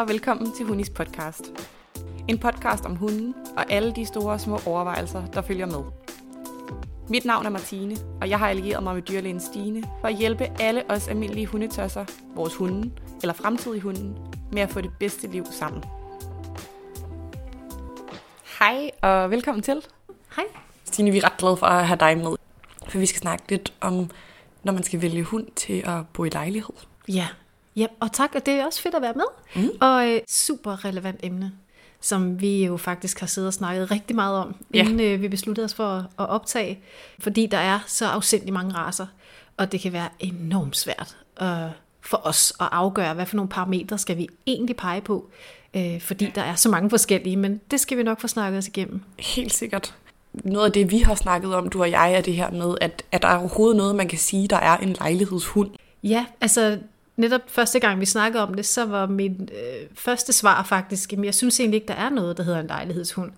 og velkommen til Hunis podcast. En podcast om hunden og alle de store og små overvejelser, der følger med. Mit navn er Martine, og jeg har allieret mig med dyrlægen Stine for at hjælpe alle os almindelige hundetosser, vores hunde eller fremtidige hunden, med at få det bedste liv sammen. Hej og velkommen til. Hej. Stine, vi er ret glade for at have dig med, for vi skal snakke lidt om, når man skal vælge hund til at bo i lejlighed. Ja, ja og tak, og det er også fedt at være med. Mm. Og øh, super relevant emne, som vi jo faktisk har siddet og snakket rigtig meget om, Ja. inden øh, vi besluttede os for at, at optage. Fordi der er så afsindig mange raser, og det kan være enormt svært øh, for os at afgøre, hvad for nogle parametre skal vi egentlig pege på. Øh, fordi der er så mange forskellige, men det skal vi nok få snakket os igennem. Helt sikkert. Noget af det, vi har snakket om, du og jeg, er det her med, at, at der er overhovedet noget, man kan sige, der er en lejlighedshund. Ja, altså netop første gang vi snakkede om det, så var mit øh, første svar faktisk, at jeg synes egentlig ikke, der er noget, der hedder en lejlighedshund.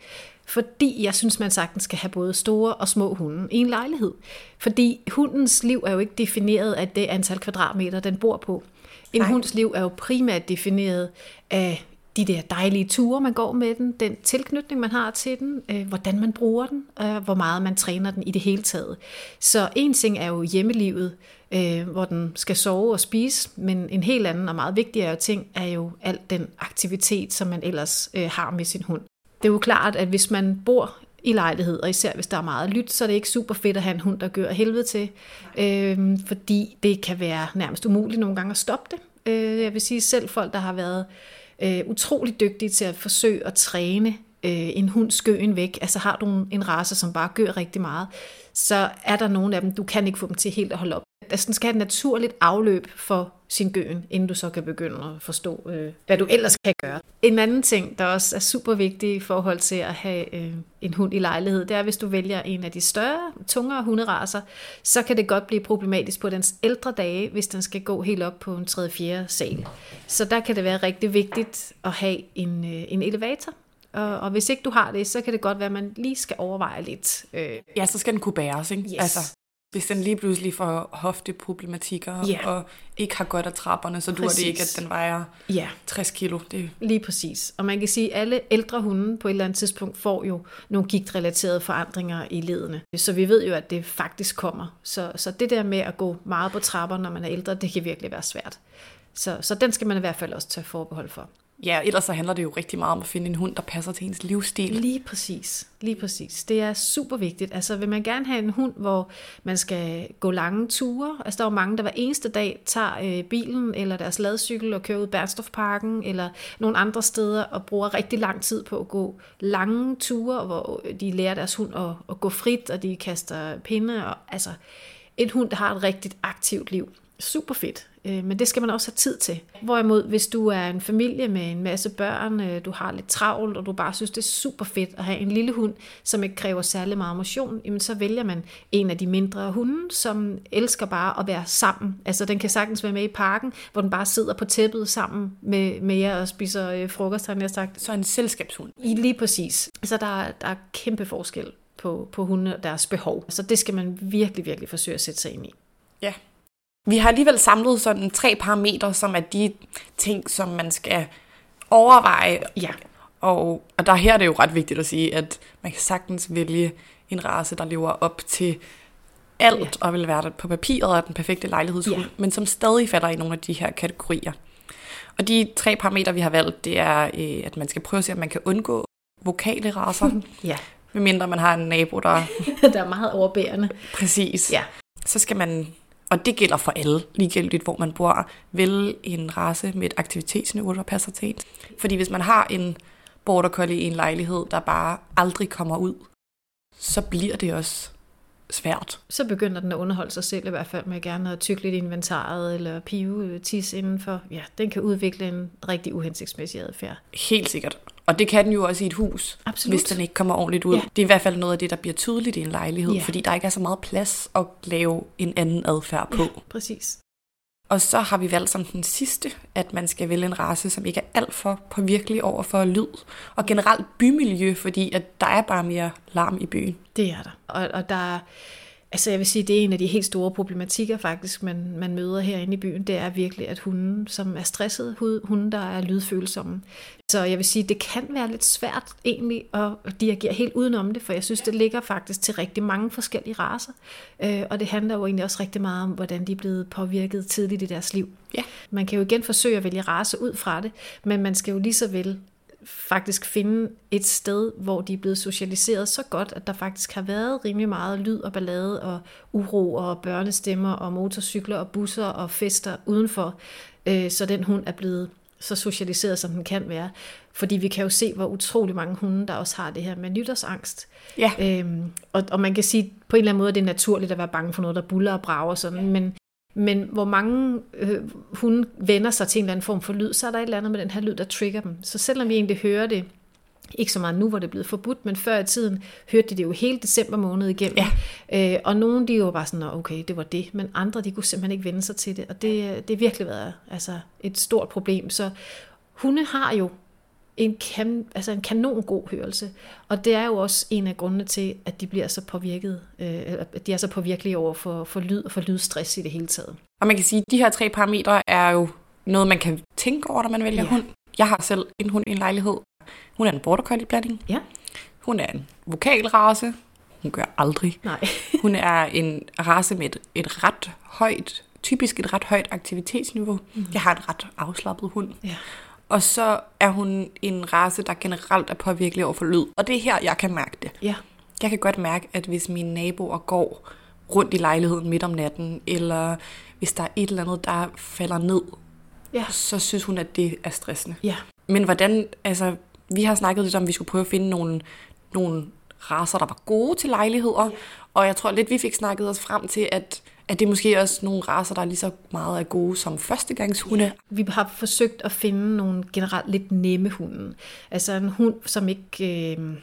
Fordi jeg synes, man sagtens skal have både store og små hunde i en lejlighed. Fordi hundens liv er jo ikke defineret af det antal kvadratmeter, den bor på. En Nej. hunds liv er jo primært defineret af de der dejlige ture, man går med den, den tilknytning, man har til den, øh, hvordan man bruger den, øh, hvor meget man træner den i det hele taget. Så en ting er jo hjemmelivet, øh, hvor den skal sove og spise, men en helt anden og meget vigtigere ting er jo al den aktivitet, som man ellers øh, har med sin hund. Det er jo klart, at hvis man bor i lejlighed, og især hvis der er meget lyt, så er det ikke super fedt at have en hund, der gør helvede til, øh, fordi det kan være nærmest umuligt nogle gange at stoppe det. Øh, jeg vil sige selv folk, der har været øh, utrolig dygtige til at forsøge at træne øh, en hund gøen væk. Altså har du en, en race, som bare gør rigtig meget, så er der nogle af dem, du kan ikke få dem til helt at holde op. Altså den skal have et naturligt afløb for sin gøen, inden du så kan begynde at forstå, øh, hvad du ellers kan gøre. En anden ting, der også er super vigtig i forhold til at have øh, en hund i lejlighed, det er, hvis du vælger en af de større, tungere hunderaser, så kan det godt blive problematisk på dens ældre dage, hvis den skal gå helt op på en 3-4 sal. Så der kan det være rigtig vigtigt at have en, øh, en elevator. Og, og hvis ikke du har det, så kan det godt være, at man lige skal overveje lidt. Øh, Ja, så skal den kunne bæres, ikke? Yes. Altså, hvis den lige pludselig får hofteproblematikker Ja. og ikke har godt af trapperne, så det Præcis. ikke, at den vejer ja, 60 kilo. Det, Lige præcis. Og man kan sige, at alle ældre hunde på et eller andet tidspunkt får jo nogle gigtrelaterede forandringer i ledene. Så vi ved jo, at det faktisk kommer. Så, så det der med at gå meget på trapper, når man er ældre, det kan virkelig være svært. Så, så den skal man i hvert fald også tage forbehold for ja, ellers så handler det jo rigtig meget om at finde en hund, der passer til ens livsstil. Lige præcis. Lige præcis. Det er super vigtigt. Altså vil man gerne have en hund, hvor man skal gå lange ture. Altså der er jo mange, der hver eneste dag tager øh, bilen eller deres ladcykel og kører ud i Bernstofparken eller nogle andre steder og bruger rigtig lang tid på at gå lange ture, hvor de lærer deres hund at, at gå frit, og de kaster pinde. Og, altså en hund, der har et rigtig aktivt liv. Super fedt. Øh, Men det skal man også have tid til. Hvorimod, hvis du er en familie med en masse børn, øh, du har lidt travlt, og du bare synes, det er super fedt at have en lille hund, som ikke kræver særlig meget motion, jamen så vælger man en af de mindre hunde, som elsker bare at være sammen. Altså den kan sagtens være med i parken, hvor den bare sidder på tæppet sammen med, med jer og spiser øh, frokost, har jeg sagt. Så en selskabshund. I lige præcis. Så der, er- der er kæmpe forskel på, på hunde og deres behov. Så det skal man virkelig, virkelig forsøge at sætte sig ind i. Ja. Vi har alligevel samlet sådan tre parametre, som er de ting, som man skal overveje. Ja. Og, og der her er det jo ret vigtigt at sige, at man kan sagtens vælge en race, der lever op til alt, Ja. og vil være på papiret af den perfekte lejlighedshund, Ja. men som stadig falder i nogle af de her kategorier. Og de tre parametre, vi har valgt, det er, øh, at man skal prøve at se, om man kan undgå vokale racer, Ja, medmindre man har en nabo, der der er meget overbærende. præcis. Ja. Så skal man, og det gælder for alle, ligegyldigt hvor man bor, vælge en race med et aktivitetsniveau, der passer til ens. Fordi hvis man har en border collie i en lejlighed, der bare aldrig kommer ud, så bliver det også svært. så begynder den at underholde sig selv i hvert fald med gerne at tykke lidt inventaret eller pive tis indenfor. Ja, den kan udvikle en rigtig uhensigtsmæssig adfærd. Helt sikkert. Og det kan den jo også i et hus, Absolut. hvis den ikke kommer ordentligt ud. Ja. Det er i hvert fald noget af det, der bliver tydeligt i en lejlighed, Ja. fordi der ikke er så meget plads at lave en anden adfærd på. Præcis. Og så har vi valgt som den sidste, at man skal vælge en race, som ikke er alt for påvirkelig over for lyd. Og generelt bymiljø, fordi at der er bare mere larm i byen. Det er der. Og, og der er Altså jeg vil sige, det er en af de helt store problematikker faktisk, man, man møder herinde i byen, det er virkelig, at hunden, som er stresset, hunden, der er lydfølsomme. Så jeg vil sige, det kan være lidt svært egentlig at dirigere helt udenom det, for jeg synes, det ligger faktisk til rigtig mange forskellige raser. Øh, og det handler jo egentlig også rigtig meget om, hvordan de er blevet påvirket tidligt i deres liv. Ja. Man kan jo igen forsøge at vælge race ud fra det, men man skal jo lige så vel faktisk finde et sted, hvor de er blevet socialiseret så godt, at der faktisk har været rimelig meget lyd og ballade og uro og børnestemmer og motorcykler og busser og fester udenfor, øh, så den hund er blevet så socialiseret, som den kan være. Fordi vi kan jo se, hvor utrolig mange hunde, der også har det her med nytårsangst. Ja. Øhm, og, og man kan sige, på en eller anden måde, at det er naturligt at være bange for noget, der buller og brager sådan, men men hvor mange øh, hunde vender sig til en eller anden form for lyd, så er der et eller andet med den her lyd, der trigger dem. Så selvom vi egentlig hører det, ikke så meget nu, hvor det er blevet forbudt, men før i tiden hørte de det jo hele december måned igennem. Ja. Øh, og nogle de var bare sådan, okay, det var det, men andre de kunne simpelthen ikke vende sig til det. Og det, det har virkelig været altså, et stort problem. Så hunde har jo en, kan, altså en kanon god hørelse. Og det er jo også en af grundene til, at de bliver så påvirket, øh, at de er så påvirkelige over for, for lyd og for lydstress i det hele taget. Og man kan sige, at de her tre parametre er jo noget, man kan tænke over, når man vælger ja. hund. Jeg har selv en hund i en lejlighed. Hun er en border collie blanding. Ja. Hun er en vokalrace. Hun gør aldrig. Nej. hun er en race med et, et ret højt, typisk et ret højt aktivitetsniveau. Mm. Jeg har en ret afslappet hund. Ja. Og så er hun en race, der generelt er påvirkelig over for lyd. Og det er her, jeg kan mærke det. Ja. Jeg kan godt mærke, at hvis mine naboer går rundt i lejligheden midt om natten, eller hvis der er et eller andet, der falder ned, ja. så synes hun, at det er stressende. Ja. Men hvordan, altså, vi har snakket lidt om, at vi skulle prøve at finde nogle, nogle raser, der var gode til lejligheder, ja. og jeg tror lidt, vi fik snakket os frem til, at at det måske også nogle raser, der er lige så meget er gode som førstegangshunde. Ja. Vi har forsøgt at finde nogle generelt lidt nemme hunde. Altså en hund, som ikke øh,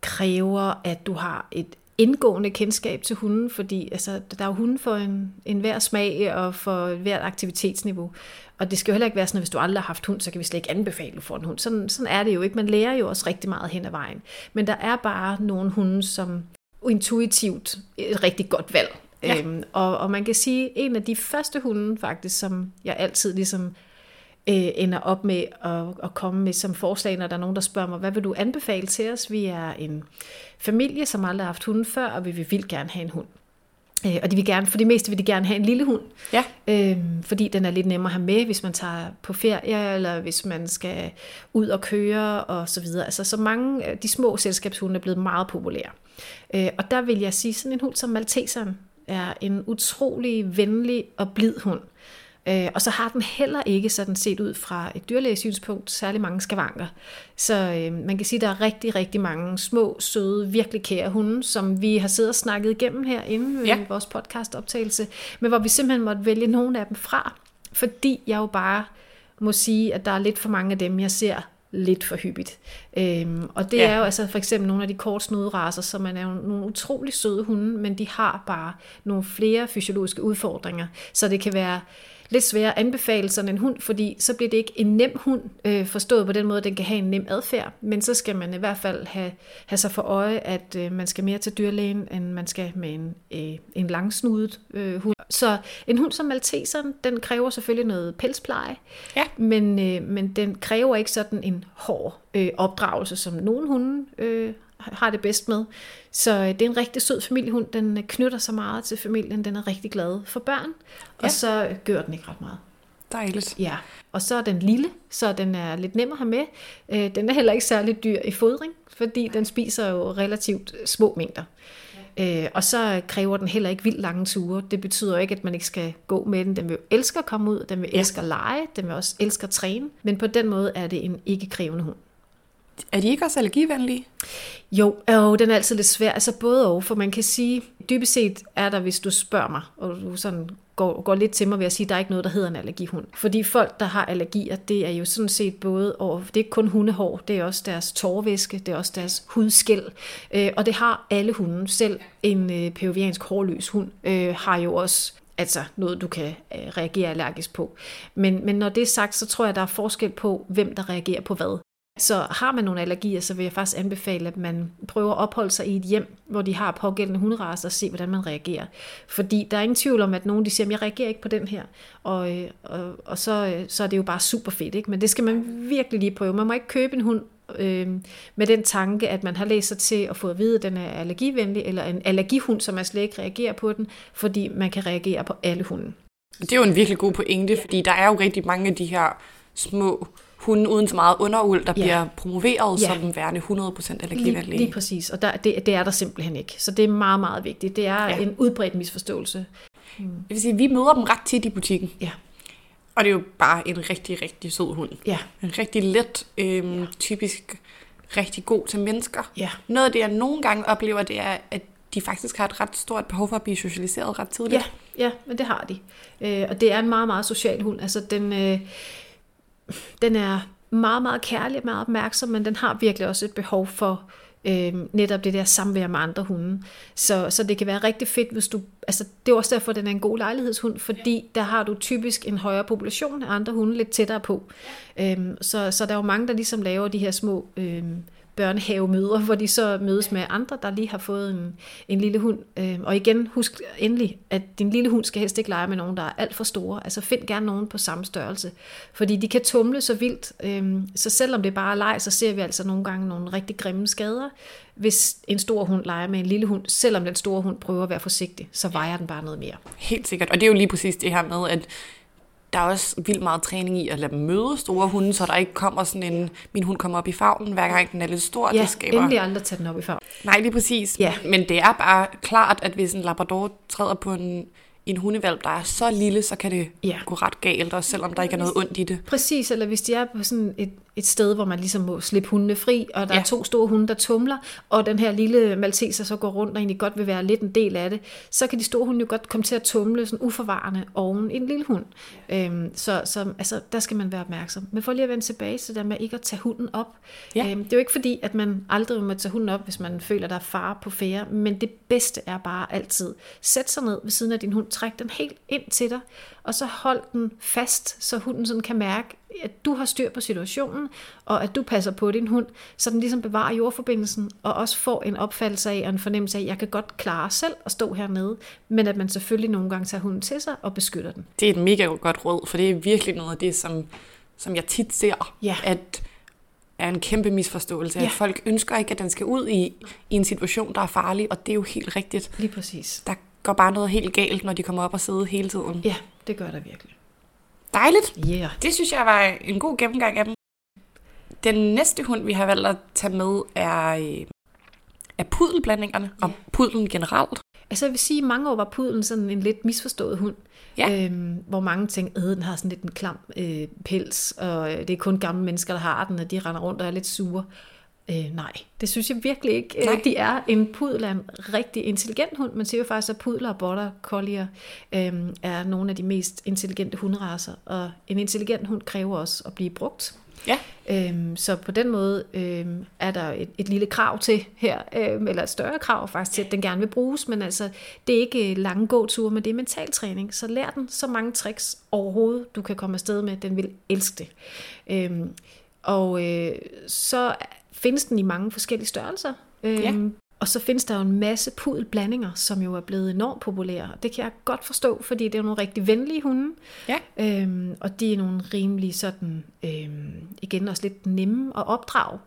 kræver, at du har et indgående kendskab til hunden, fordi altså, der er jo hunden for en, en hver smag og for hvert aktivitetsniveau. Og det skal jo heller ikke være sådan, at hvis du aldrig har haft hund, så kan vi slet ikke anbefale, at du får en hund. Sådan, sådan er det jo ikke. Man lærer jo også rigtig meget hen ad vejen. Men der er bare nogle hunde, som intuitivt et rigtig godt valg. Ja. Øhm, og, og man kan sige, at en af de første hunde faktisk, som jeg altid ligesom øh, ender op med at, at komme med som forslag, når der er nogen, der spørger mig, hvad vil du anbefale til os? Vi er en familie, som aldrig har haft hunden før, og vi vil vildt gerne have en hund. Øh, og de vil gerne, for det meste vil de gerne have en lille hund, ja. øh, fordi den er lidt nemmere at have med, hvis man tager på ferie, eller hvis man skal ud og køre, og så videre. Altså, så mange af de små selskabshunde er blevet meget populære. Øh, og der vil jeg sige, sådan en hund som Malteseren er en utrolig venlig og blid hund. Øh, og så har den heller ikke sådan set ud fra et dyrlægesynspunkt særlig mange skavanker. Så øh, man kan sige, at der er rigtig, rigtig mange små, søde, virkelig kære hunde, som vi har siddet og snakket igennem herinde ja. i vores podcastoptagelse, men hvor vi simpelthen måtte vælge nogle af dem fra, fordi jeg jo bare må sige, at der er lidt for mange af dem, jeg ser lidt for hyppigt. Øhm, og det ja. er jo altså for eksempel nogle af de kortsnudede raser, som er jo nogle utrolig søde hunde, men de har bare nogle flere fysiologiske udfordringer. Så det kan være lidt sværere at anbefale sådan en hund, fordi så bliver det ikke en nem hund, øh, forstået på den måde, at den kan have en nem adfærd, men så skal man i hvert fald have, have sig for øje, at øh, man skal mere til dyrlægen, end man skal med en, øh, en langsnudet øh, hund. Så en hund som malteseren, den kræver selvfølgelig noget pelspleje, ja. men, øh, men den kræver ikke sådan en hård øh, opdragelse, som nogen hunde øh, har det bedst med. Så øh, det er en rigtig sød familiehund. Den øh, knytter sig meget til familien. Den er rigtig glad for børn. Ja. Og så gør den ikke ret meget. Dejligt. Ja, og så er den lille, så den er lidt nem at have med. Øh, den er heller ikke særlig dyr i fodring, fordi den spiser jo relativt små mængder. Ja. og så kræver den heller ikke vildt lange ture. Det betyder ikke, at man ikke skal gå med den. Den vil elske at komme ud, den vil ja. elske at lege, den vil også elske at træne. Men på den måde er det en ikke-krævende hund. Er de ikke også allergivenlige? Jo, og den er altid lidt svær. Altså både og, for man kan sige, dybest set er der, hvis du spørger mig, og du sådan går, går lidt til mig ved at sige, at der er ikke noget, der hedder en allergihund. Fordi folk, der har allergier, det er jo sådan set både over, det er ikke kun hundehår, det er også deres tårvæske, det er også deres hudskæl, øh, og det har alle hunde. Selv en øh, peruviansk hårløs hund øh, har jo også altså noget, du kan øh, reagere allergisk på. Men, men når det er sagt, så tror jeg, der er forskel på, hvem der reagerer på hvad. Så har man nogle allergier, så vil jeg faktisk anbefale, at man prøver at opholde sig i et hjem, hvor de har pågældende hunderaser, og se, hvordan man reagerer. Fordi der er ingen tvivl om, at nogen de siger, at jeg reagerer ikke på den her. Og, øh, og, og så, øh, så er det jo bare super fedt. Ikke? Men det skal man virkelig lige prøve. Man må ikke købe en hund øh, med den tanke, at man har læst sig til at få at vide, at den er allergivenlig, eller en allergihund, som man slet ikke reagerer på den, fordi man kan reagere på alle hunden. Det er jo en virkelig god pointe, fordi der er jo rigtig mange af de her små hunde uden så meget underuld, der ja. bliver promoveret ja. som værende 100% allergivenlige. Lige, lige præcis, og der, det, det er der simpelthen ikke. Så det er meget, meget vigtigt. Det er ja. en udbredt misforståelse. Hmm. Jeg vil sige, vi møder dem ret tit i butikken. Ja. Og det er jo bare en rigtig, rigtig sød hund. Ja. En rigtig let, øhm, ja. typisk rigtig god til mennesker. Ja. Noget af det, jeg nogle gange oplever, det er, at de faktisk har et ret stort behov for at blive socialiseret ret tidligt. Ja, ja men det har de. Øh, og det er en meget, meget social hund. Altså, den, øh, den er meget, meget kærlig, meget opmærksom, men den har virkelig også et behov for øh, netop det der samvær med andre hunde. Så, så det kan være rigtig fedt, hvis du... Altså, det er også derfor, den er en god lejlighedshund, fordi der har du typisk en højere population af andre hunde lidt tættere på. Øh, så, så der er jo mange, der ligesom laver de her små... Øh, børnehavemøder, hvor de så mødes med andre, der lige har fået en, en lille hund. Øh, og igen, husk endelig, at din lille hund skal helst ikke lege med nogen, der er alt for store. Altså find gerne nogen på samme størrelse. Fordi de kan tumle så vildt. Øh, så selvom det bare er leg, så ser vi altså nogle gange nogle rigtig grimme skader. Hvis en stor hund leger med en lille hund, selvom den store hund prøver at være forsigtig, så vejer den bare noget mere. Helt sikkert. Og det er jo lige præcis det her med, at der er også vildt meget træning i at lade dem møde store hunde, så der ikke kommer sådan en, min hund kommer op i favnen, hver gang den er lidt stor. Ja, det skaber... endelig aldrig tage den op i favnen. Nej, lige præcis. Ja. Men det er bare klart, at hvis en labrador træder på en, en hundevalp, der er så lille, så kan det Ja. gå ret galt, også selvom der ikke er noget ondt i det. Præcis, eller hvis de er på sådan et, et sted, hvor man ligesom må slippe hundene fri, og der ja. Ja. er to store hunde, der tumler, og den her lille malteser så går rundt og egentlig godt vil være lidt en del af det, så kan de store hunde jo godt komme til at tumle sådan uforvarende oven i en lille hund. Øhm, så så altså, der skal man være opmærksom. Men for lige at vende tilbage til det med ikke at tage hunden op. Ja. Øhm, det er jo ikke fordi, at man aldrig må tage hunden op, hvis man føler, der er fare på fære, men det bedste er bare altid, sæt sig ned ved siden af din hund, træk den helt ind til dig, og så hold den fast, så hunden sådan kan mærke, at du har styr på situationen, og at du passer på din hund, så den ligesom bevarer jordforbindelsen, og også får en opfattelse af og en fornemmelse af, at jeg kan godt klare selv at stå hernede, men at man selvfølgelig nogle gange tager hunden til sig og beskytter den. Det er et mega godt råd, for det er virkelig noget af det, som, som jeg tit ser, Ja. at er en kæmpe misforståelse. Ja. At folk ønsker ikke, at den skal ud i, i en situation, der er farlig, og det er jo helt rigtigt. Lige præcis. Der går bare noget helt galt, når de kommer op og sidder hele tiden. Ja, det gør der virkelig. Dejligt. Yeah. Det synes jeg var en god gennemgang af dem. Den næste hund, vi har valgt at tage med, er, øh, er pudelblandingerne, og pudlen generelt. Altså jeg vil sige, at mange år var pudlen sådan en lidt misforstået hund. Ja. Øhm, hvor mange tænkte, at den har sådan lidt en klam øh, pels, og øh, det er kun gamle mennesker, der har den, og de render rundt og er lidt sure. Øh, nej, det synes jeg virkelig ikke. Nej. Øh, de er en pudel er en rigtig intelligent hund. Man siger jo faktisk, at pudler og border collier øh, er nogle af de mest intelligente hunderaser, og en intelligent hund kræver også at blive brugt. Ja. Øhm, så på den måde øhm, er der et, et lille krav til her, øhm, eller et større krav faktisk til, at den gerne vil bruges, men altså, det er ikke lange gåture, men det er mentaltræning. Så lær den så mange tricks overhovedet, du kan komme afsted med. Den vil elske det. Øhm, og øh, så findes den i mange forskellige størrelser. Øhm, Ja. Og så findes der jo en masse pudelblandinger, som jo er blevet enormt populære. Det kan jeg godt forstå, fordi det er nogle rigtig venlige hunde. Ja. Øhm, og de er nogle rimelig sådan, øhm, igen også lidt nemme at opdrage.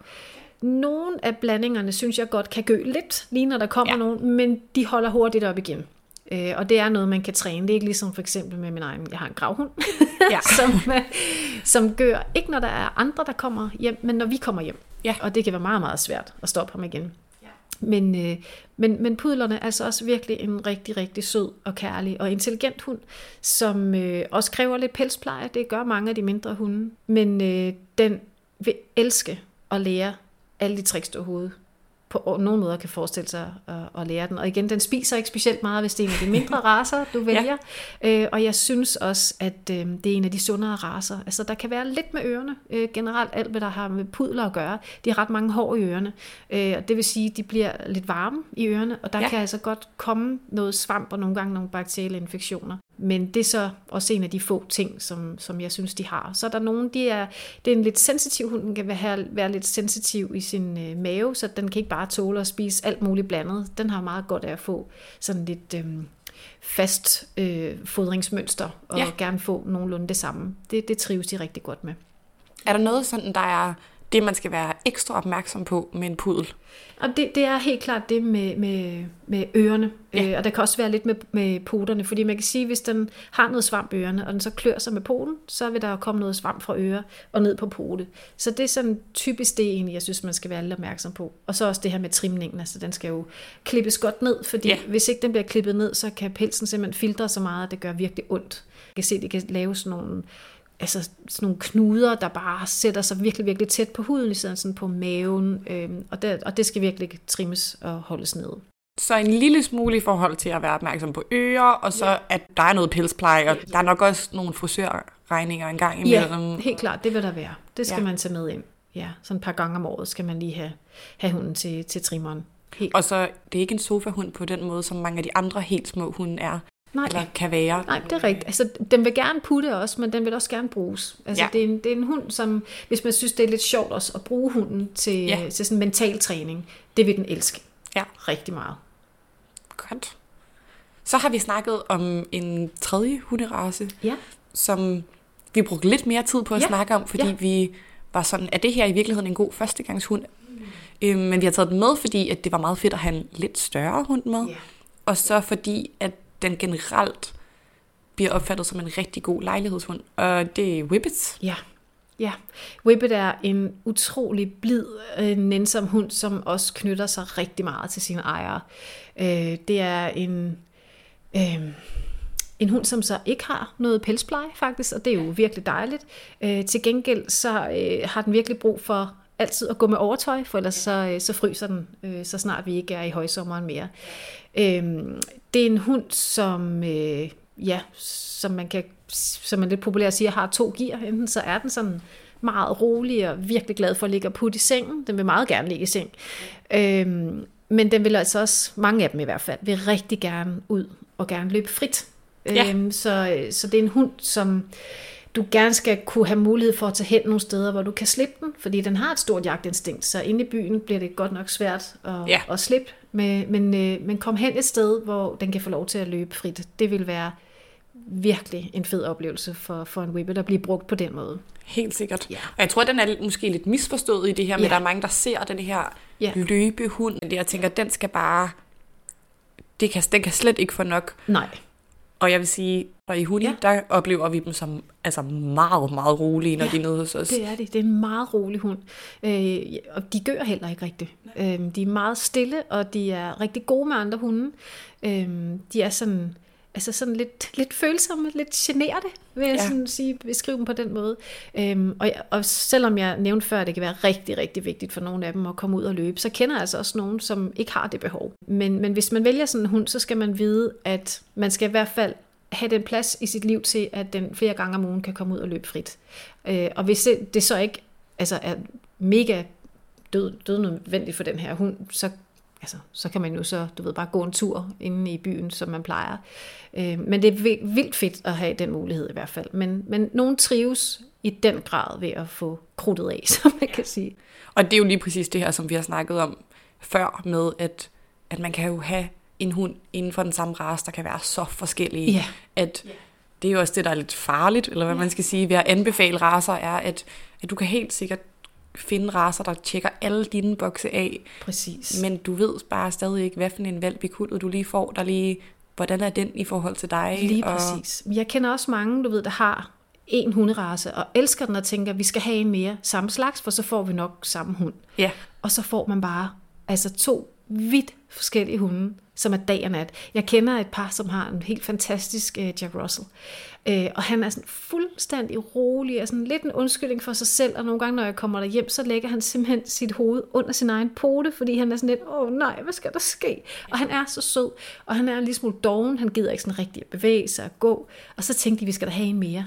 Nogle af blandingerne synes jeg godt kan gø lidt, lige når der kommer Ja. nogen, men de holder hurtigt op igen. Øh, og det er noget, man kan træne. Det er ikke ligesom for eksempel med min egen, jeg har en gravhund, Ja. som, øh, som gør, ikke når der er andre, der kommer hjem, men når vi kommer hjem. Ja. Og det kan være meget, meget svært at stoppe ham igen. Men, øh, men, men pudlerne er altså også virkelig en rigtig, rigtig sød og kærlig og intelligent hund, som øh, også kræver lidt pelspleje. Det gør mange af de mindre hunde. Men øh, den vil elske at lære alle de tricks, du overhovedet på nogen måder kan forestille sig at, at lære den. Og igen, den spiser ikke specielt meget, hvis det er en af de mindre raser, du vælger. Ja. Øh, og jeg synes også, at øh, det er en af de sundere raser. Altså, der kan være lidt med ørerne. Øh, generelt alt, hvad der har med pudler at gøre. De har ret mange hår i ørerne. Øh, og det vil sige, at de bliver lidt varme i ørerne. Og der Ja. kan altså godt komme noget svamp og nogle gange nogle bakterielle infektioner. Men det er så også en af de få ting, som, som jeg synes, de har. Så er der nogen, de er, det er en lidt sensitiv hund, den kan være, være lidt sensitiv i sin øh, mave, så den kan ikke bare tåle at spise alt muligt blandet. Den har meget godt af at få sådan lidt øh, fast øh, fodringsmønster, og ja. gerne få nogenlunde det samme. Det, det trives de rigtig godt med. Er der noget sådan, der er det, man skal være ekstra opmærksom på med en pudel? Og det, det er helt klart det med, med, med ørerne. Ja. Øh, og der kan også være lidt med, med poterne, fordi man kan sige, hvis den har noget svamp i ørerne, og den så klør sig med poten, så vil der komme noget svamp fra øre og ned på pote. Så det er sådan typisk det egentlig, jeg synes, man skal være lidt opmærksom på. Og så også det her med trimningen, altså den skal jo klippes godt ned, fordi ja. hvis ikke den bliver klippet ned, så kan pelsen simpelthen filtre så meget, at det gør virkelig ondt. Jeg kan se, at de kan lave sådan nogle altså sådan nogle knuder, der bare sætter sig virkelig, virkelig tæt på huden, i stedet sådan på maven, øhm, og, det, og det skal virkelig trimmes og holdes nede. Så en lille smule i forhold til at være opmærksom på ører, og så ja. at der er noget pelspleje, og der er nok også nogle frisørregninger en gang imellem. Ja, helt klart, det vil der være. Det skal ja. man tage med ind. Ja, sådan et par gange om året skal man lige have, have hunden til, til trimmeren. Helt. Og så det er ikke en sofahund på den måde, som mange af de andre helt små hunde er. Nej. Eller kan være. Nej, det er rigtigt. Altså, den vil gerne putte også, men den vil også gerne bruges. Altså, ja. det, er en, det er en hund, som, hvis man synes, det er lidt sjovt også at bruge hunden til, ja. til sådan mental træning, det vil den elske. Ja. Rigtig meget. Godt. Så har vi snakket om en tredje hunderace, ja. som vi brugte lidt mere tid på at ja. snakke om, fordi ja. vi var sådan, er det her i virkeligheden en god førstegangshund? Mm. Øhm, men vi har taget den med, fordi at det var meget fedt at have en lidt større hund med. Ja. Og så fordi, at den generelt bliver opfattet som en rigtig god lejlighedshund, og det er Whippet. Ja, ja. Whippet er en utrolig blid, øh, nænsom hund, som også knytter sig rigtig meget til sine ejere. Øh, det er en... Øh, en hund, som så ikke har noget pelspleje faktisk, og det er jo virkelig dejligt. Øh, til gengæld så øh, har den virkelig brug for altid at gå med overtøj, for ellers så, øh, så fryser den, øh, så snart vi ikke er i højsommeren mere. Øh, det er en hund, som, øh, ja, som man kan, som man lidt populært siger, har to gear. Enten så er den sådan meget rolig og virkelig glad for at ligge og putte i sengen. Den vil meget gerne ligge i seng. Øhm, men den vil altså også, mange af dem i hvert fald, vil rigtig gerne ud og gerne løbe frit. Ja. Øhm, så, så det er en hund, som du gerne skal kunne have mulighed for at tage hen nogle steder, hvor du kan slippe den, fordi den har et stort jagtinstinkt, så inde i byen bliver det godt nok svært at, ja. at slippe, men, men, øh, men kom hen et sted, hvor den kan få lov til at løbe frit. Det vil være virkelig en fed oplevelse for, for en whippet at blive brugt på den måde. Helt sikkert. Ja. Og jeg tror, den er måske lidt misforstået i det her, men ja. der er mange, der ser den her ja. løbehund. Jeg tænker, den skal bare... Det kan, den kan slet ikke få nok. Nej. Og jeg vil sige, og i Huni, ja. der oplever vi dem som altså meget, meget rolige, når ja, de er nede hos os. det er det. Det er en meget rolig hund. Øh, og de gør heller ikke rigtigt. Øh, de er meget stille, og de er rigtig gode med andre hunde. Øh, de er sådan altså sådan lidt, lidt følsomme, lidt generede, vil jeg ja. sådan sige, beskrive dem på den måde. Øhm, og, og selvom jeg nævnte før, at det kan være rigtig, rigtig vigtigt for nogle af dem at komme ud og løbe, så kender jeg altså også nogen, som ikke har det behov. Men, men hvis man vælger sådan en hund, så skal man vide, at man skal i hvert fald have den plads i sit liv til, at den flere gange om ugen kan komme ud og løbe frit. Øh, og hvis det, det så ikke altså er mega død, død nødvendigt for den her hund, så altså, så kan man jo så, du ved, bare gå en tur inde i byen, som man plejer. Øh, men det er vildt fedt at have den mulighed i hvert fald. Men, men nogen trives i den grad ved at få krudtet af, som man kan sige. Og det er jo lige præcis det her, som vi har snakket om før, med at, at man kan jo have en hund inden for den samme race, der kan være så forskellige, yeah. at det er jo også det, der er lidt farligt, eller hvad man skal sige, ved at anbefale raser, er, at, at du kan helt sikkert finde raser, der tjekker alle dine bokse af. Præcis. Men du ved bare stadig ikke, hvad for en valg i kuldet du lige får, der lige, hvordan er den i forhold til dig? Lige og... præcis. Jeg kender også mange, du ved, der har en hunderace, og elsker den og tænker, vi skal have en mere samme slags, for så får vi nok samme hund. Ja. Og så får man bare altså to vidt forskellige hunde, som er dag og nat. Jeg kender et par, som har en helt fantastisk øh, Jack Russell. Øh, og han er sådan fuldstændig rolig, og sådan lidt en undskyldning for sig selv, og nogle gange, når jeg kommer der hjem, så lægger han simpelthen sit hoved under sin egen pote, fordi han er sådan lidt, åh nej, hvad skal der ske? Og han er så sød, og han er en lille smule doven, han gider ikke sådan rigtig at bevæge sig og gå, og så tænkte de, vi skal da have en mere.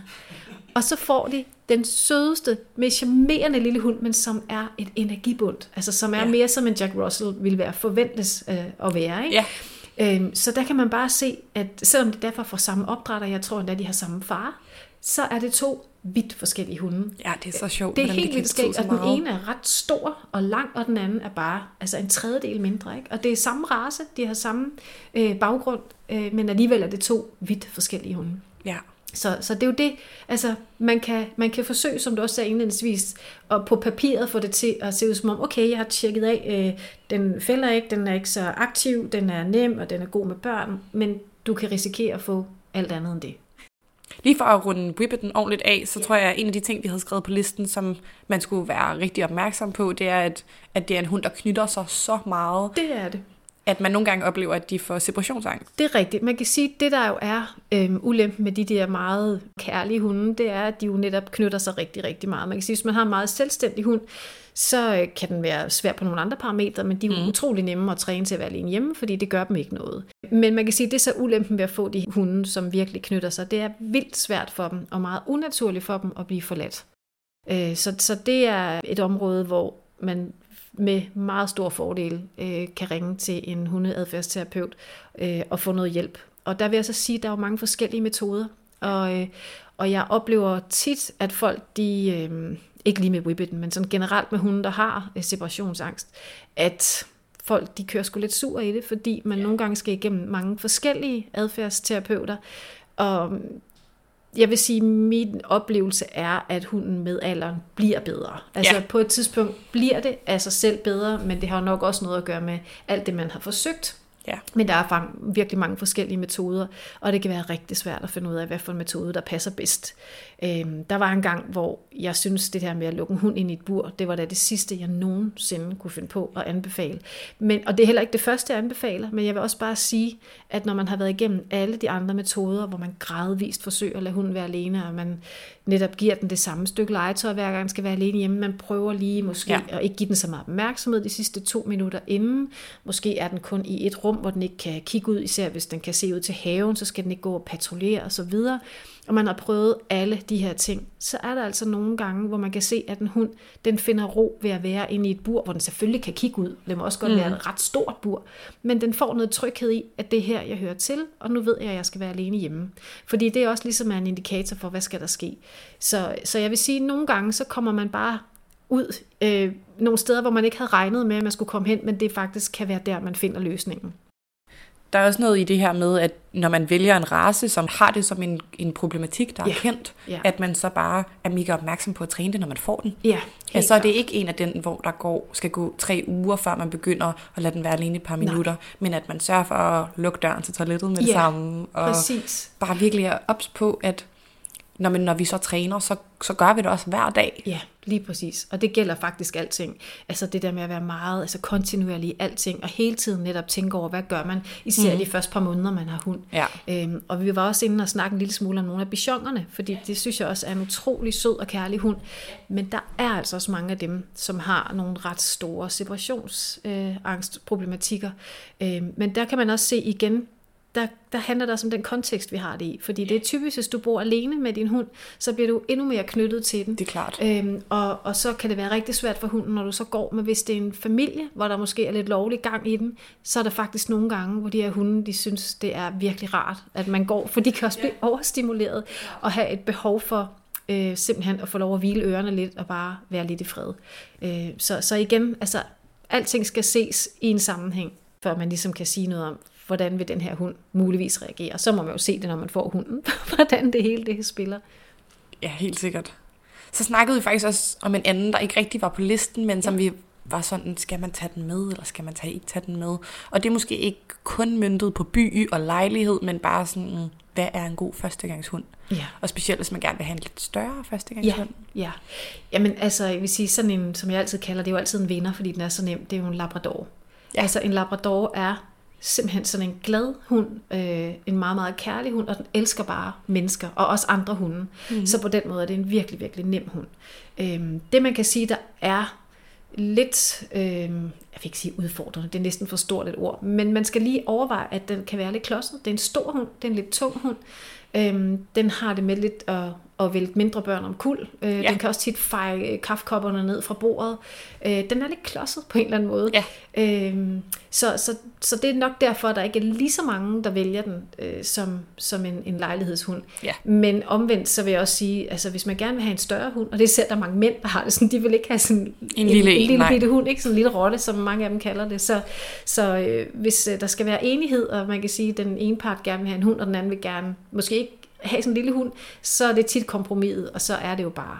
Og så får de den sødeste, mest charmerende lille hund, men som er et energibund. Altså som er ja. mere som en Jack Russell ville være forventes øh, at være. Ikke? Ja. Øhm, så der kan man bare se, at selvom de derfor får samme opdrætter, jeg tror endda, de har samme far, så er det to vidt forskellige hunde. Ja, det er så sjovt. Det er helt vildt skægt, at den ene er ret stor og lang, og den anden er bare altså en tredjedel mindre. Ikke? Og det er samme race, de har samme øh, baggrund, øh, men alligevel er det to vidt forskellige hunde. Ja. Så, så det er jo det, altså man kan, man kan forsøge, som du også sagde indledningsvis, og på papiret få det til at se ud som om, okay, jeg har tjekket af, øh, den fælder ikke, den er ikke så aktiv, den er nem, og den er god med børn, men du kan risikere at få alt andet end det. Lige for at runde Whippeten ordentligt af, så tror jeg, at en af de ting, vi havde skrevet på listen, som man skulle være rigtig opmærksom på, det er, at, at det er en hund, der knytter sig så meget, Det er det. At man nogle gange oplever, at de får separationsangst. Det er rigtigt. Man kan sige, at det der jo er øhm, ulempen med de der meget kærlige hunde, det er, at de jo netop knytter sig rigtig, rigtig meget. Man kan sige, at hvis man har en meget selvstændig hund, så øh, kan den være svær på nogle andre parametre, men de er jo mm. utrolig nemme at træne til at være alene hjemme, fordi det gør dem ikke noget. Men man kan sige, at det er så ulempen ved at få de hunde, som virkelig knytter sig. Det er vildt svært for dem, og meget unaturligt for dem at blive forladt. Øh, så, så det er et område, hvor man med meget stor fordel øh, kan ringe til en hundeadfærdsterapeut øh, og få noget hjælp. Og der vil jeg så sige, at der er jo mange forskellige metoder, og, øh, og jeg oplever tit, at folk, de, øh, ikke lige med Whippeten, men sådan generelt med hunde, der har øh, separationsangst, at folk de kører sgu lidt sur i det, fordi man nogle gange skal igennem mange forskellige adfærdsterapeuter, og jeg vil sige, min oplevelse er, at hunden med alderen bliver bedre. Altså Ja. på et tidspunkt bliver det af sig selv bedre, men det har nok også noget at gøre med alt det, man har forsøgt. Ja. Men der er virkelig mange forskellige metoder, og det kan være rigtig svært at finde ud af, hvad for en metode, der passer bedst. Øhm, der var en gang, hvor jeg synes, det her med at lukke en hund ind i et bur, det var da det sidste, jeg nogensinde kunne finde på at anbefale. Men, og det er heller ikke det første, jeg anbefaler, men jeg vil også bare sige, at når man har været igennem alle de andre metoder, hvor man gradvist forsøger at lade hunden være alene, og man netop giver den det samme stykke legetøj, hver gang den skal være alene hjemme, man prøver lige måske Ja. at ikke give den så meget opmærksomhed de sidste to minutter inden. Måske er den kun i et rum, hvor den ikke kan kigge ud, især hvis den kan se ud til haven, så skal den ikke gå og patruljere osv. Og man har prøvet alle de her ting, så er der altså nogle gange, hvor man kan se, at en hund, den finder ro ved at være inde i et bur, hvor den selvfølgelig kan kigge ud. Det må også godt mm. være et ret stort bur, men den får noget tryghed i, at det er her, jeg hører til, og nu ved jeg, at jeg skal være alene hjemme. Fordi det er også ligesom er en indikator for, hvad skal der ske. Så, så jeg vil sige, at nogle gange, så kommer man bare ud øh, nogle steder, hvor man ikke havde regnet med, at man skulle komme hen, men det faktisk kan være der, man finder løsningen. Der er også noget i det her med, at når man vælger en race, som har det som en, en problematik, der er Ja. kendt, Ja. at man så bare er mega opmærksom på at træne det, når man får den. Ja, Ja, så er det ikke en af den, hvor der går, skal gå tre uger, før man begynder at lade den være alene et par Nej. minutter, men at man sørger for at lukke døren til toilettet med det Ja, samme, og præcis. bare virkelig er ops på, at når, man, når vi så træner, så, så gør vi det også hver dag. Ja, lige præcis. Og det gælder faktisk alting. Altså det der med at være meget altså kontinuerlig i alting, og hele tiden netop tænke over, hvad gør man, især mm. de første par måneder, man har hund. Ja. Øhm, og vi var også inde og snakke en lille smule om nogle af bichonerne, fordi det synes jeg også er en utrolig sød og kærlig hund. Men der er altså også mange af dem, som har nogle ret store separationsangstproblematikker. Øhm, men der kan man også se igen, der, der handler det også om den kontekst, vi har det i. Fordi det er typisk, hvis du bor alene med din hund, så bliver du endnu mere knyttet til den. Det er klart. Øhm, og, og så kan det være rigtig svært for hunden, når du så går. Men hvis det er en familie, hvor der måske er lidt lovlig gang i den, så er der faktisk nogle gange, hvor de her hunde, de synes, det er virkelig rart, at man går. For de kan også blive overstimuleret og have et behov for øh, simpelthen at få lov at hvile ørerne lidt og bare være lidt i fred. Øh, så, så igen, altså alting skal ses i en sammenhæng, før man ligesom kan sige noget om, hvordan vil den her hund muligvis reagere. Så må man jo se det, når man får hunden, hvordan det hele det spiller. Ja, helt sikkert. Så snakkede vi faktisk også om en anden, der ikke rigtig var på listen, men som vi var sådan, skal man tage den med, eller skal man tage, ikke tage den med? Og det er måske ikke kun myndet på by og lejlighed, men bare sådan, hvad er en god førstegangshund? Ja. Og specielt, hvis man gerne vil have en lidt større Ja, førstegangshund. ja. Jamen altså, jeg vil sige, sådan en, som jeg altid kalder, det er jo altid en vinder, fordi den er så nem, det er jo en labrador. Ja. Ja. Altså en labrador er simpelthen sådan en glad hund, øh, en meget, meget kærlig hund, og den elsker bare mennesker, og også andre hunde. Mm-hmm. Så på den måde er det en virkelig, virkelig nem hund. Øhm, det man kan sige, der er lidt, øh, jeg vil ikke sige udfordrende, det er næsten for stort et ord, men man skal lige overveje, at den kan være lidt klodset. Det er en stor hund, det er en lidt tung hund. Øhm, den har det med lidt at, at vælte mindre børn om kul. Øh, ja. Den kan også tit feje kaffekopperne ned fra bordet. Øh, den er lidt klodset på en eller anden måde. Ja. Øh, så, så, så det er nok derfor, at der ikke er lige så mange, der vælger den øh, som, som en, en lejlighedshund. Ja. Men omvendt, så vil jeg også sige, altså hvis man gerne vil have en større hund, og det er selv der er mange mænd, der har det sådan, de vil ikke have sådan En lille en, en, en lille bitte hund, ikke sådan en lille rotte, som mange af dem kalder det. Så, så øh, hvis øh, der skal være enighed, og man kan sige, at den ene part gerne vil have en hund, og den anden vil gerne måske ikke have sådan en lille hund, så er det tit kompromiset, og så er det jo bare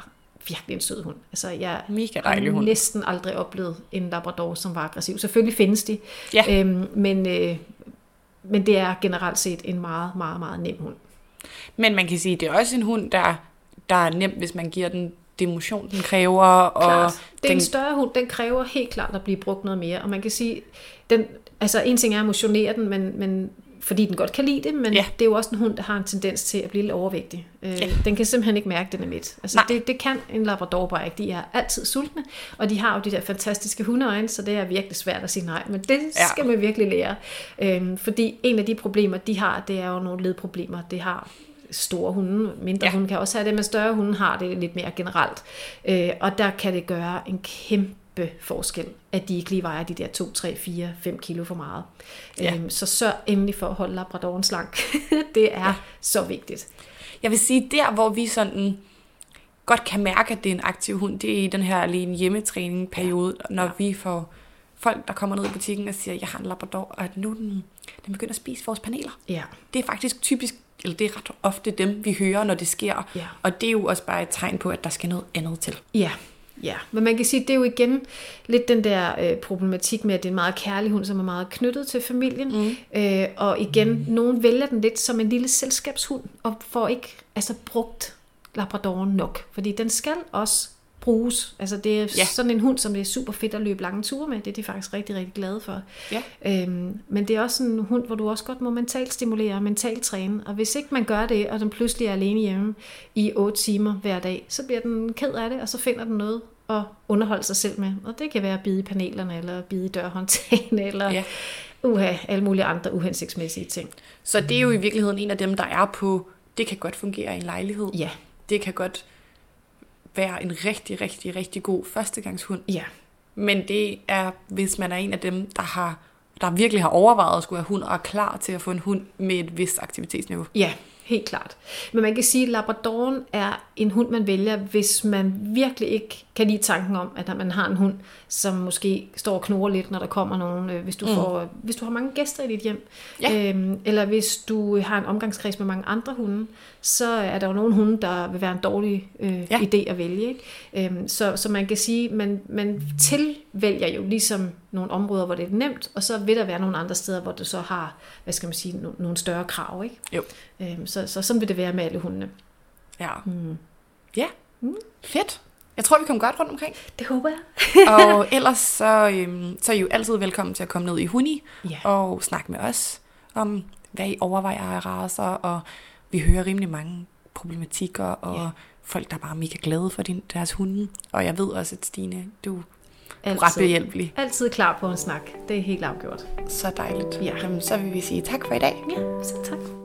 virkelig en sød hund. Altså, jeg Mega har hund. næsten aldrig oplevet en labrador, som var aggressiv. Selvfølgelig findes de, Ja. øhm, men, øh, men det er generelt set en meget, meget, meget nem hund. Men man kan sige, at det er også en hund, der, der er nem, hvis man giver den det motion, den kræver. Og Klart. Det er den, en større hund, den kræver helt klart at blive brugt noget mere. Og man kan sige, den, altså en ting er at motionere den, men, men fordi den godt kan lide det, men Ja. det er jo også en hund, der har en tendens til at blive lidt overvægtig. Øh, Ja. Den kan simpelthen ikke mærke, at den er midt. Altså, Nej. det, det kan en labrador bare ikke. De er altid sultne, og de har jo de der fantastiske hundeøjne, så det er virkelig svært at sige nej. Men det Ja. skal man virkelig lære. Øhm, fordi en af de problemer, de har, det er jo nogle ledproblemer. Det har store hunde, mindre ja. hunde kan også have det, men større hunde har det lidt mere generelt. Øh, og der kan det gøre en kæmpe forskel, at de ikke lige vejer de der 2, 3, 4, 5 kilo for meget. Ja. Øhm, så sørg endelig for at holde labradoren slank. det er ja. så vigtigt. Jeg vil sige, der hvor vi sådan godt kan mærke, at det er en aktiv hund, det er i den her alene hjemmetræning periode, når Ja. vi får folk, der kommer ned i butikken og siger, jeg har en labrador, og at nu den, den begynder at spise vores paneler. Ja. Det er faktisk typisk, eller det er ret ofte dem, vi hører, når det sker. Ja. Og det er jo også bare et tegn på, at der skal noget andet til. Ja, ja. Men man kan sige, det er jo igen lidt den der øh, problematik med, at det er en meget kærlig hund, som er meget knyttet til familien. Mm. Øh, og igen, nogen vælger den lidt som en lille selskabshund, og får ikke altså, brugt labradoren nok. Fordi den skal også bruges. Altså det er ja. sådan en hund, som det er super fedt at løbe lange ture med. Det er de faktisk rigtig, rigtig glade for. Ja. Øhm, men det er også en hund, hvor du også godt må mentalt stimulere og mentalt træne. Og hvis ikke man gør det, og den pludselig er alene hjemme i 8 timer hver dag, så bliver den ked af det, og så finder den noget at underholde sig selv med. Og det kan være at bide i panelerne, eller bide i dørhåndtagene, eller Ja. uha, alle mulige andre uhensigtsmæssige ting. Så det er jo i virkeligheden en af dem, der er på, det kan godt fungere i en lejlighed. Ja, Det kan godt være en rigtig, rigtig, rigtig god førstegangshund. ja, Men det er, hvis man er en af dem, der har der virkelig har overvejet at skulle have hund, og er klar til at få en hund med et vist aktivitetsniveau. Ja, helt klart. Men man kan sige, at Labradoren er en hund, man vælger, hvis man virkelig ikke kan lide tanken om, at man har en hund, som måske står og knurrer lidt, når der kommer nogen. øh, Hvis du, mm. får, hvis du har mange gæster i dit hjem, Ja. øhm, eller hvis du har en omgangskreds med mange andre hunde, så er der jo nogle hunde, der vil være en dårlig øh, Ja. idé at vælge. Ikke? Øhm, så, så man kan sige, man, man tilvælger jo ligesom nogle områder, hvor det er nemt, og så vil der være nogle andre steder, hvor du så har, hvad skal man sige, no, nogle større krav. Ikke? Jo. Øhm, så, så sådan vil det være med alle hundene. Ja. Mm. Ja. Mm. Fedt. Jeg tror, vi kom godt rundt omkring. Det håber jeg. og ellers så, øhm, så er I jo altid velkommen til at komme ned i Huni Ja. og snakke med os om, hvad I overvejer af racer, og vi hører rimelig mange problematikker, og Ja. folk, der er bare mega glade for din, deres hunde. Og jeg ved også, at Stine, du er ret Altid. behjælpelig. Altid klar på en snak. Det er helt afgjort. Så dejligt. Ja. Jamen, så vil vi sige tak for i dag. Ja, så tak.